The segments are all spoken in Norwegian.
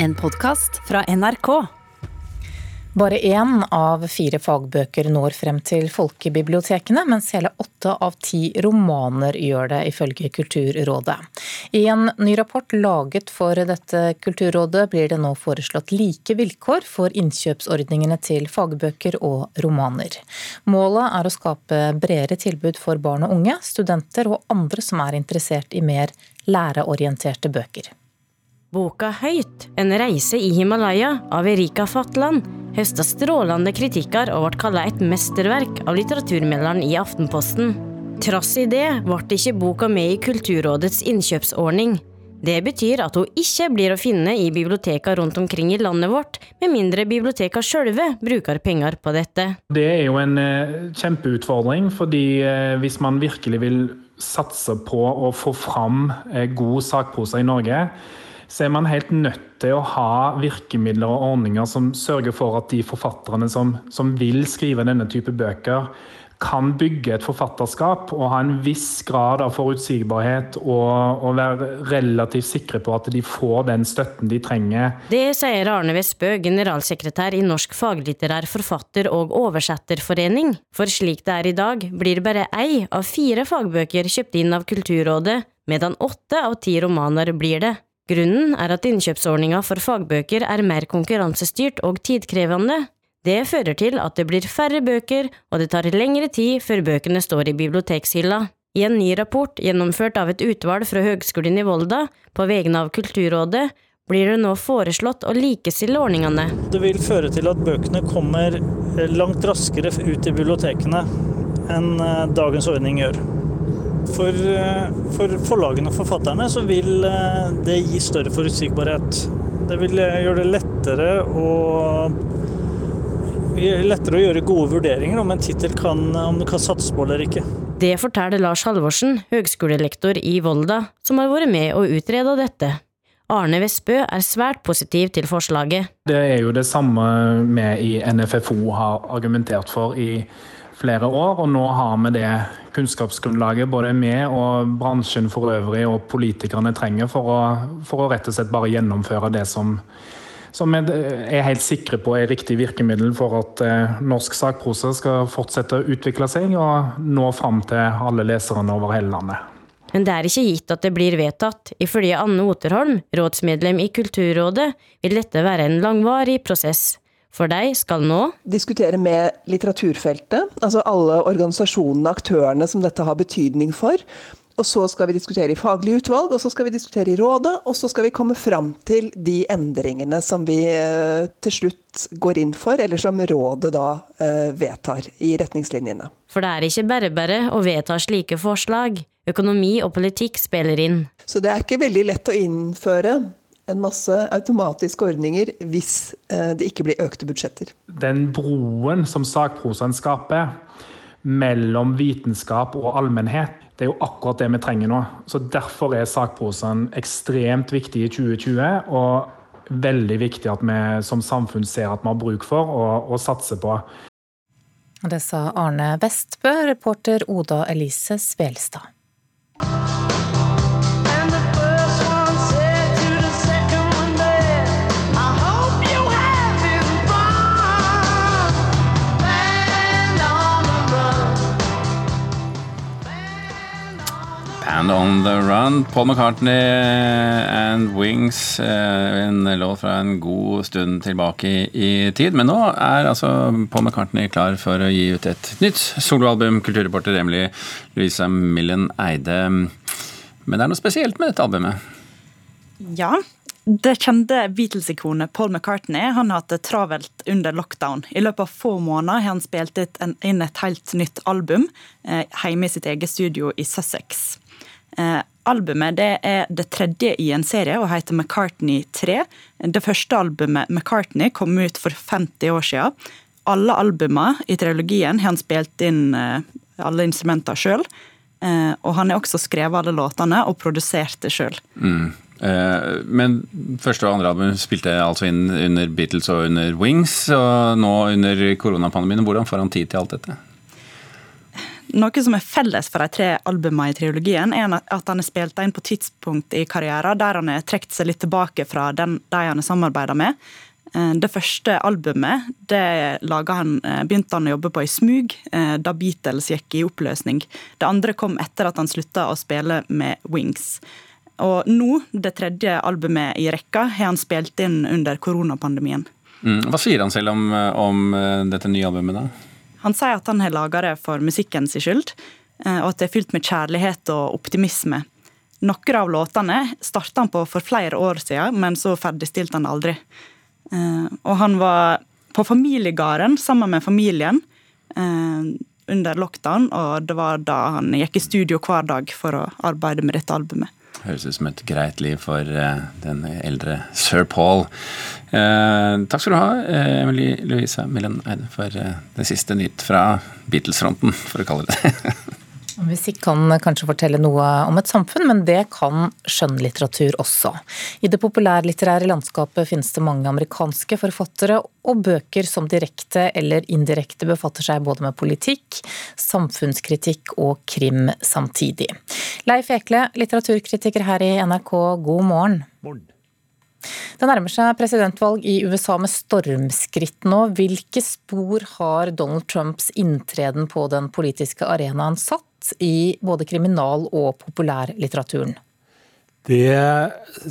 En podkast fra NRK. Bare én av fire fagbøker når frem til folkebibliotekene, mens hele åtte av ti romaner gjør det, ifølge Kulturrådet. I en ny rapport laget for dette Kulturrådet blir det nå foreslått like vilkår for innkjøpsordningene til fagbøker og romaner. Målet er å skape bredere tilbud for barn og unge, studenter og andre som er interessert i mer læreorienterte bøker. Boka Høyt, en reise i Himalaya av Erika Fatland, høsta strålende kritikker og ble kalla et mesterverk av litteraturmelderen i Aftenposten. Trass i det ble ikke boka med i Kulturrådets innkjøpsordning. Det betyr at hun ikke blir å finne i bibliotekene rundt omkring i landet vårt, med mindre bibliotekene sjølve bruker penger på dette. Det er jo en eh, kjempeutfordring, fordi eh, hvis man virkelig vil satse på å få fram eh, god sakprosa i Norge, så er man helt nødt til å ha virkemidler og ordninger som sørger for at de forfatterne som, som vil skrive denne type bøker, kan bygge et forfatterskap og ha en viss grad av forutsigbarhet og, og, være relativt sikre på at de får den støtten de trenger. Det sier Arne Vestbø, generalsekretær i Norsk faglitterær forfatter- og oversetterforening. For slik det er i dag, blir bare ei av fire fagbøker kjøpt inn av Kulturrådet, medan åtte av ti romaner blir det. Grunnen er at innkjøpsordninga for fagbøker er mer konkurransestyrt og tidkrevende. Det fører til at det blir færre bøker, og det tar lengre tid før bøkene står i bibliotekshylla. I en ny rapport gjennomført av et utvalg fra Høgskolen i Volda på vegne av Kulturrådet blir det nå foreslått å likestille ordningene. Det vil føre til at bøkene kommer langt raskere ut i bibliotekene enn eh, dagens ordning gjør. For, eh, for forlagene og forfatterne så vil eh, det gi større forutsigbarhet. Det vil eh, gjøre det lettere å lettere å gjøre gode vurderinger om en tittel kan, om du kan satse på eller ikke. Det forteller Lars Halvorsen, høgskolelektor i Volda, som har vært med å utrede dette. Arne Vestbø er svært positiv til forslaget. Det er jo det samme vi i NFFO har argumentert for i flere år, og nå har vi det kunnskapsgrunnlaget både vi og bransjen for øvrig og politikerne trenger for å, for å rett og slett bare gjennomføre det som, som vi er helt sikre på er riktig virkemiddel for at eh, norsk sakprosa skal fortsette å utvikle seg og nå fram til alle leserne over hele landet. Men det er ikke gitt at det blir vedtatt. Ifølge Anne Oterholm, rådsmedlem i Kulturrådet, vil dette være en langvarig prosess. For deg skal nå Diskutere med litteraturfeltet, altså alle organisasjonene, aktørene som dette har betydning for. Og så skal vi diskutere i faglig utvalg, og så skal vi diskutere i rådet, og så skal vi komme fram til de endringene som vi eh, til slutt går inn for, eller som rådet da eh, vedtar i retningslinjene. For det er ikke bare bare å vedta slike forslag. Økonomi og politikk spiller inn. Så det er ikke veldig lett å innføre en masse automatiske ordninger hvis eh, det ikke blir økte budsjetter. Den broen som sakprosaen skaper mellom vitenskap og allmennhet, det er jo akkurat det vi trenger nå. Så Derfor er sakprosaen ekstremt viktig i 2020, og veldig viktig at vi som samfunn ser at vi har bruk for og, og satser på. Det sa Arne Vestbø, reporter Oda Elise Svelstad. And On The Run. Paul McCartney and Wings. Eh, en låt fra en god stund tilbake i, tid. Men nå er altså Paul McCartney klar for å gi ut et nytt soloalbum. Kulturreporter Emily Louisa Millen Eide. Men det er noe spesielt med dette albumet? Ja. Det kjente Beatles-ikonet Paul McCartney han har hatt det travelt under lockdown. I løpet av få måneder har han spilt inn et helt nytt album eh, hjemme i sitt eget studio i Sussex. Eh, albumet det er det tredje i en serie og heter McCartney 3. Det første albumet McCartney kom ut for 50 år siden. Alle albumene i trilogien har han spilt inn eh, alle instrumenter sjøl. Eh, og han har også skrevet alle låtene og produsert det sjøl. Mm. Men første og andre album spilte altså inn under Beatles og under Wings, og nå under koronapandemien. Hvordan får han tid til alt dette? Noe som er felles for de tre albumene i trilogien, er at han er spilt inn på tidspunkt i karrieren der han har trukket seg litt tilbake fra den, de han har samarbeida med. Eh, det første albumet det han, eh, begynte han å jobbe på i smug da Beatles gikk i oppløsning. Det andre kom etter at han slutta å spille med Wings. Og nå, det tredje albumet i rekka, har han spilt inn under koronapandemien. Mm. Hva sier han selv om, om dette nye albumet, da? Han sier at han har laga det for musikkens skyld, eh, og at det er fylt med kjærlighet og optimisme. Noen av låtene starta han på for flere år siden, men så ferdigstilte han aldri. Eh, og han var på familiegården sammen med familien eh, under lockdown, og det var da han gikk i studio hver dag for å arbeide med dette albumet. Høres ut som et greit liv for uh, den eldre sir Paul. Uh, takk skal du ha, uh, Emilie Louisa Millen Eide, for det siste nytt fra Beatles-fronten, for å kalle det det. Musikk kan kanskje fortelle noe om et samfunn, men det kan skjønnlitteratur også. I det populærlitterære landskapet finnes det mange amerikanske forfattere og bøker som direkte eller indirekte befatter seg både med politikk, samfunnskritikk og krim samtidig. Leif Ekle, litteraturkritiker her i NRK, god morgen. morgen. Det nærmer seg presidentvalg i USA med stormskritt nå. Hvilke spor har Donald Trumps inntreden på den politiske arenaen satt? I både kriminal- og populærlitteraturen? Det,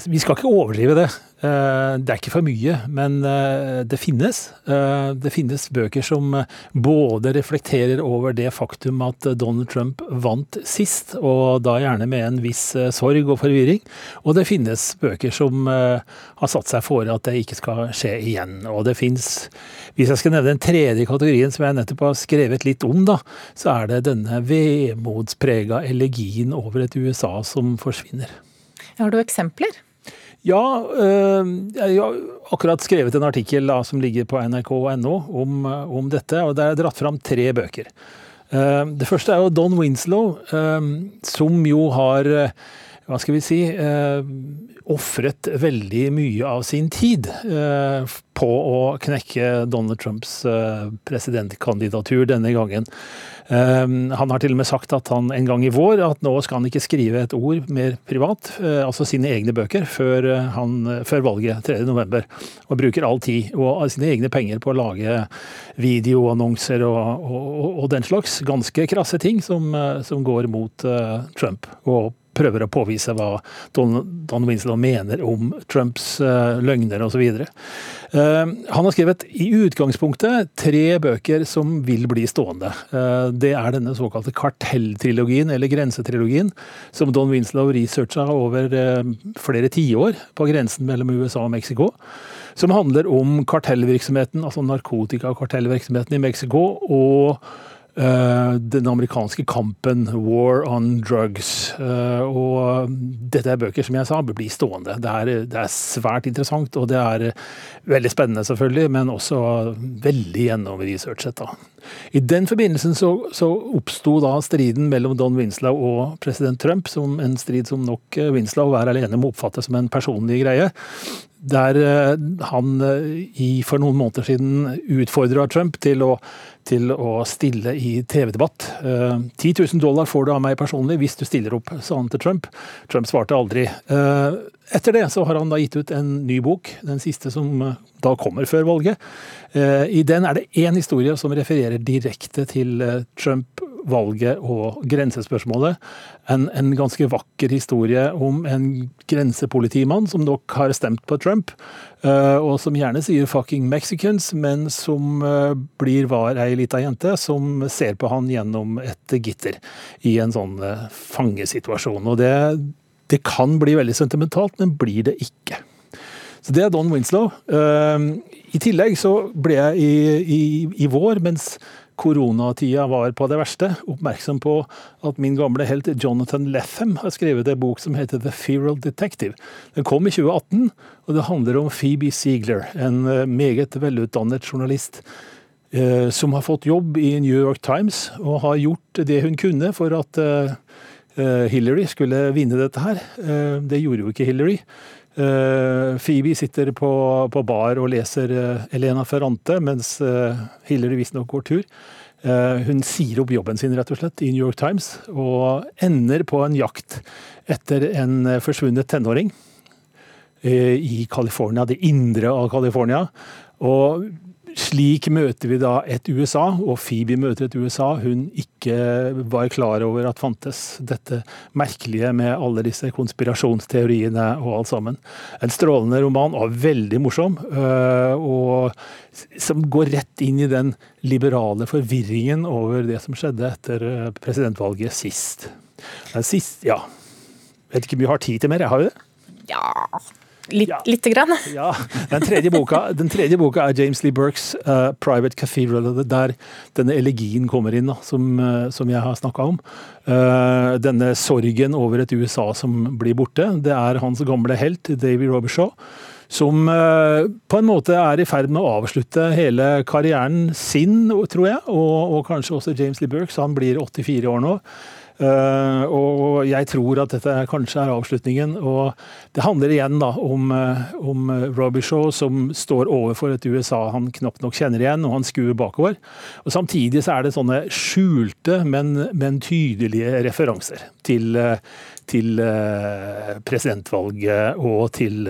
vi skal ikke overdrive det. Eh, det er ikke for mye, men eh, det finnes. Eh, det finnes bøker som både reflekterer over det faktum at Donald Trump vant sist, og da gjerne med en viss sorg og forvirring. Og det finnes bøker som har satt seg for at det ikke skal skje igjen. Og det fins Hvis jeg skal nevne den tredje kategorien som jeg nettopp har skrevet litt om, da, så er det denne vemodsprega elegien over et USA som forsvinner. Har du eksempler? Ja, øh, jeg har akkurat skrevet en artikkel da, som ligger på nrk.no om, om, dette, og det er dratt fram tre bøker. Uh, det første er jo Don Winslow, som jo har hva skal vi si ofret veldig mye av sin tid på å knekke Donald Trumps presidentkandidatur denne gangen. Ehm, han har til og med sagt at han en gang i vår at nå skal han ikke skrive et ord mer privat, eh, altså sine egne bøker, før, eh, han, før valget 3.11. Og bruker all tid og sine egne penger på å lage videoannonser og, og, og den slags ganske krasse ting som, eh, som går mot Trump. og prøver å påvise hva Don, Don Winslow mener om Trumps uh, løgner osv. Uh, han har skrevet i utgangspunktet tre bøker som vil bli stående. Uh, det er denne såkalte kartelltrilogien, eller grensetrilogien, som Don Winslow researcha over uh, flere tiår på grensen mellom USA og Mexico. Som handler om kartellvirksomheten, altså narkotikakartellvirksomheten i Mexico. og den amerikanske kampen, war on drugs. Eh, og dette er bøker som jeg sa, blir stående. Det er, det er, svært interessant, og det er veldig spennende, selvfølgelig, men også veldig gjennomresearchet. I den forbindelsen så, så oppsto da striden mellom Don Winslow og president Trump, som en strid som nok Winslow hver alene må oppfatte som en personlig greie der eh, han for noen måneder siden utfordra Trump til å til å stille i TV-debatt. 10 eh, 000 dollar får du av meg personlig hvis du stiller opp, sa han til Trump. Trump svarte aldri. Eh, etter det så har han da gitt ut en ny bok, den siste som eh, da kommer før valget. I den er det én historie som refererer direkte til Trump valget og grensespørsmålet. En, en, ganske vakker historie om en grensepolitimann som nok har stemt på Trump, uh, og som gjerne sier 'fucking Mexicans', men som uh, blir var ei lita jente som ser på han gjennom et gitter i en sånn uh, fangesituasjon. Og det, det kan bli veldig sentimentalt, men blir det ikke. Så Det er Don Winslow. I tillegg så ble jeg i, i, i vår, mens koronatida var på det verste, oppmerksom på at min gamle helt Jonathan Lethem har skrevet en bok som heter The Feral Detective. Den kom i 2018, og det handler om Phoebe Ziegler, en eh, meget velutdannet journalist eh, som har fått jobb i New York Times, og har gjort det hun kunne for at eh, eh Hillary skulle vinne dette her. Eh, det gjorde jo ikke Hillary. Uh, Phoebe sitter på, på, bar og leser uh, Elena Ferrante, mens uh, Hillary visstnok går tur. Hun sier opp jobben sin rett og slett i New York Times, og ender på en jakt etter en forsvunnet tenåring i California, det indre av California. Og slik møter vi da et USA, og Phoebe møter et USA hun ikke var klar over at fantes. Dette merkelige med alle disse konspirasjonsteoriene og alt sammen. En strålende roman, og veldig morsom. Øh, og som går rett inn i den liberale forvirringen over det som skjedde etter øh, presidentvalget sist. Sist, ja. Vet ikke om vi har tid til mer, jeg har jo det? Ja, Litt, ja. Lite grann. Ja. Den tredje, boka, den tredje boka er James Lee Burks uh, 'Private Cathedral', der denne elegien kommer inn, da, som, uh, som, jeg har snakka om. Uh, denne sorgen over et USA som blir borte. Det er hans gamle helt, Davy Robershaw, som på en måte er i ferd med å avslutte hele karrieren sin, tror jeg, og, og kanskje også James Lee Burks. Han blir 84 år nå. Uh, og jeg tror at dette kanskje er avslutningen. Og det handler igjen da om, uh, om Robbie Shaw som står overfor et USA han knapt nok kjenner igjen, og han skuer bakover. Og Samtidig så er det sånne skjulte, men, men tydelige referanser til, uh, til presidentvalget og til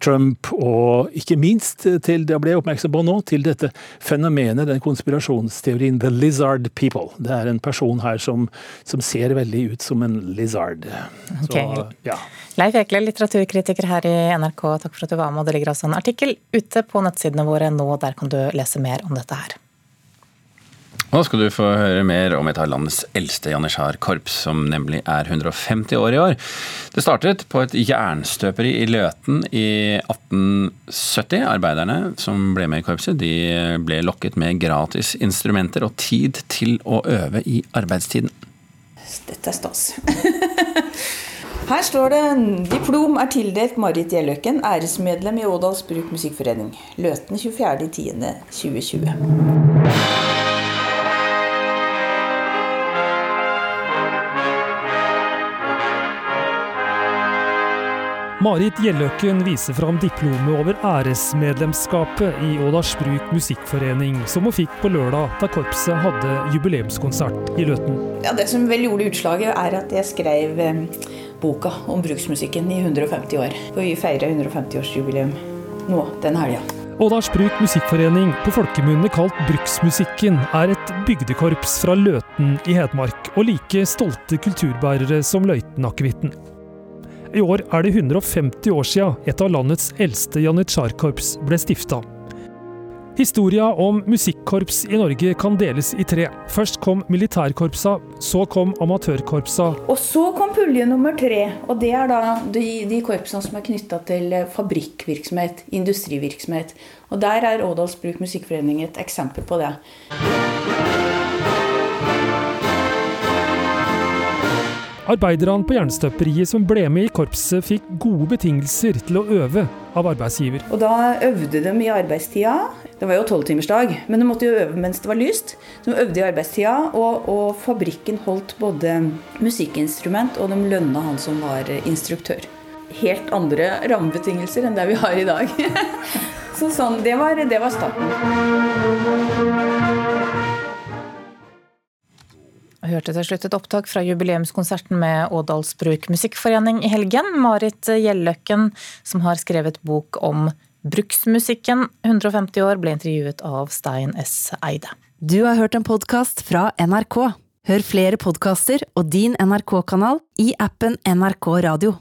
Trump, og ikke minst til det ble oppmerksom på nå, til dette fenomenet, den konspirasjonsteorien The Lizard People. Det er en person her som, som ser veldig ut som en lizard. Okay. Så, ja. Leif Ekle, litteraturkritiker her i NRK, takk for at du var med. og Det ligger altså en artikkel ute på nettsidene våre nå, der kan du lese mer om dette her. Nå skal du få høre mer om et av landets eldste janitsjarkorps, som nemlig er 150 år i år. Det startet på et jernstøperi i Løten i 1870. Arbeiderne som ble med i korpset, de ble lokket med gratis instrumenter og tid til å øve i arbeidstiden. Dette er stas. Her står det diplom er tildelt Marit Gjelløkken, æresmedlem i Ådals Bruk Musikkforening. Løten 24.10.2020. Marit Gjelløkken viser fram diplomet over æresmedlemskapet i Ådalsbruk musikkforening, som hun fikk på lørdag da korpset hadde jubileumskonsert i Løten. Ja, det som vel gjorde utslaget, er at jeg skrev eh, boka om bruksmusikken i 150 år. For vi feirer 150-årsjubileum nå denne helga. Ådalsbruk musikkforening, på folkemunne kalt Bruksmusikken, er et bygdekorps fra Løten i Hedmark, og like stolte kulturbærere som løytenakevitten. I år er det 150 år siden et av landets eldste janitsjarkorps ble stifta. Historia om musikkorps i Norge kan deles i tre. Først kom militærkorpsa, så kom amatørkorpsa. Og så kom pulje nummer tre. Og det er da de, de korpsene som er knytta til fabrikkvirksomhet, industrivirksomhet. Og der er Ådalsbruk Musikkforening et eksempel på det. Arbeiderne på jernstøperiet som ble med i korpset, fikk gode betingelser til å øve av arbeidsgiver. Og Da øvde de i arbeidstida. Det var jo tolvtimersdag, men de måtte jo øve mens det var lyst. de øvde i arbeidstida, og, og fabrikken holdt både musikkinstrument, og de lønna han som var instruktør. Helt andre rammebetingelser enn det vi har i dag. Så sånn, det var, det var starten. Hørte til slutt et opptak fra jubileumskonserten med Ådalsbruk musikkforening i helgen. Marit Gjelløkken, som har skrevet bok om bruksmusikken 150 år, ble intervjuet av Stein S. Eide. Du har hørt en podkast fra NRK. Hør flere podkaster og din NRK-kanal i appen NRK Radio.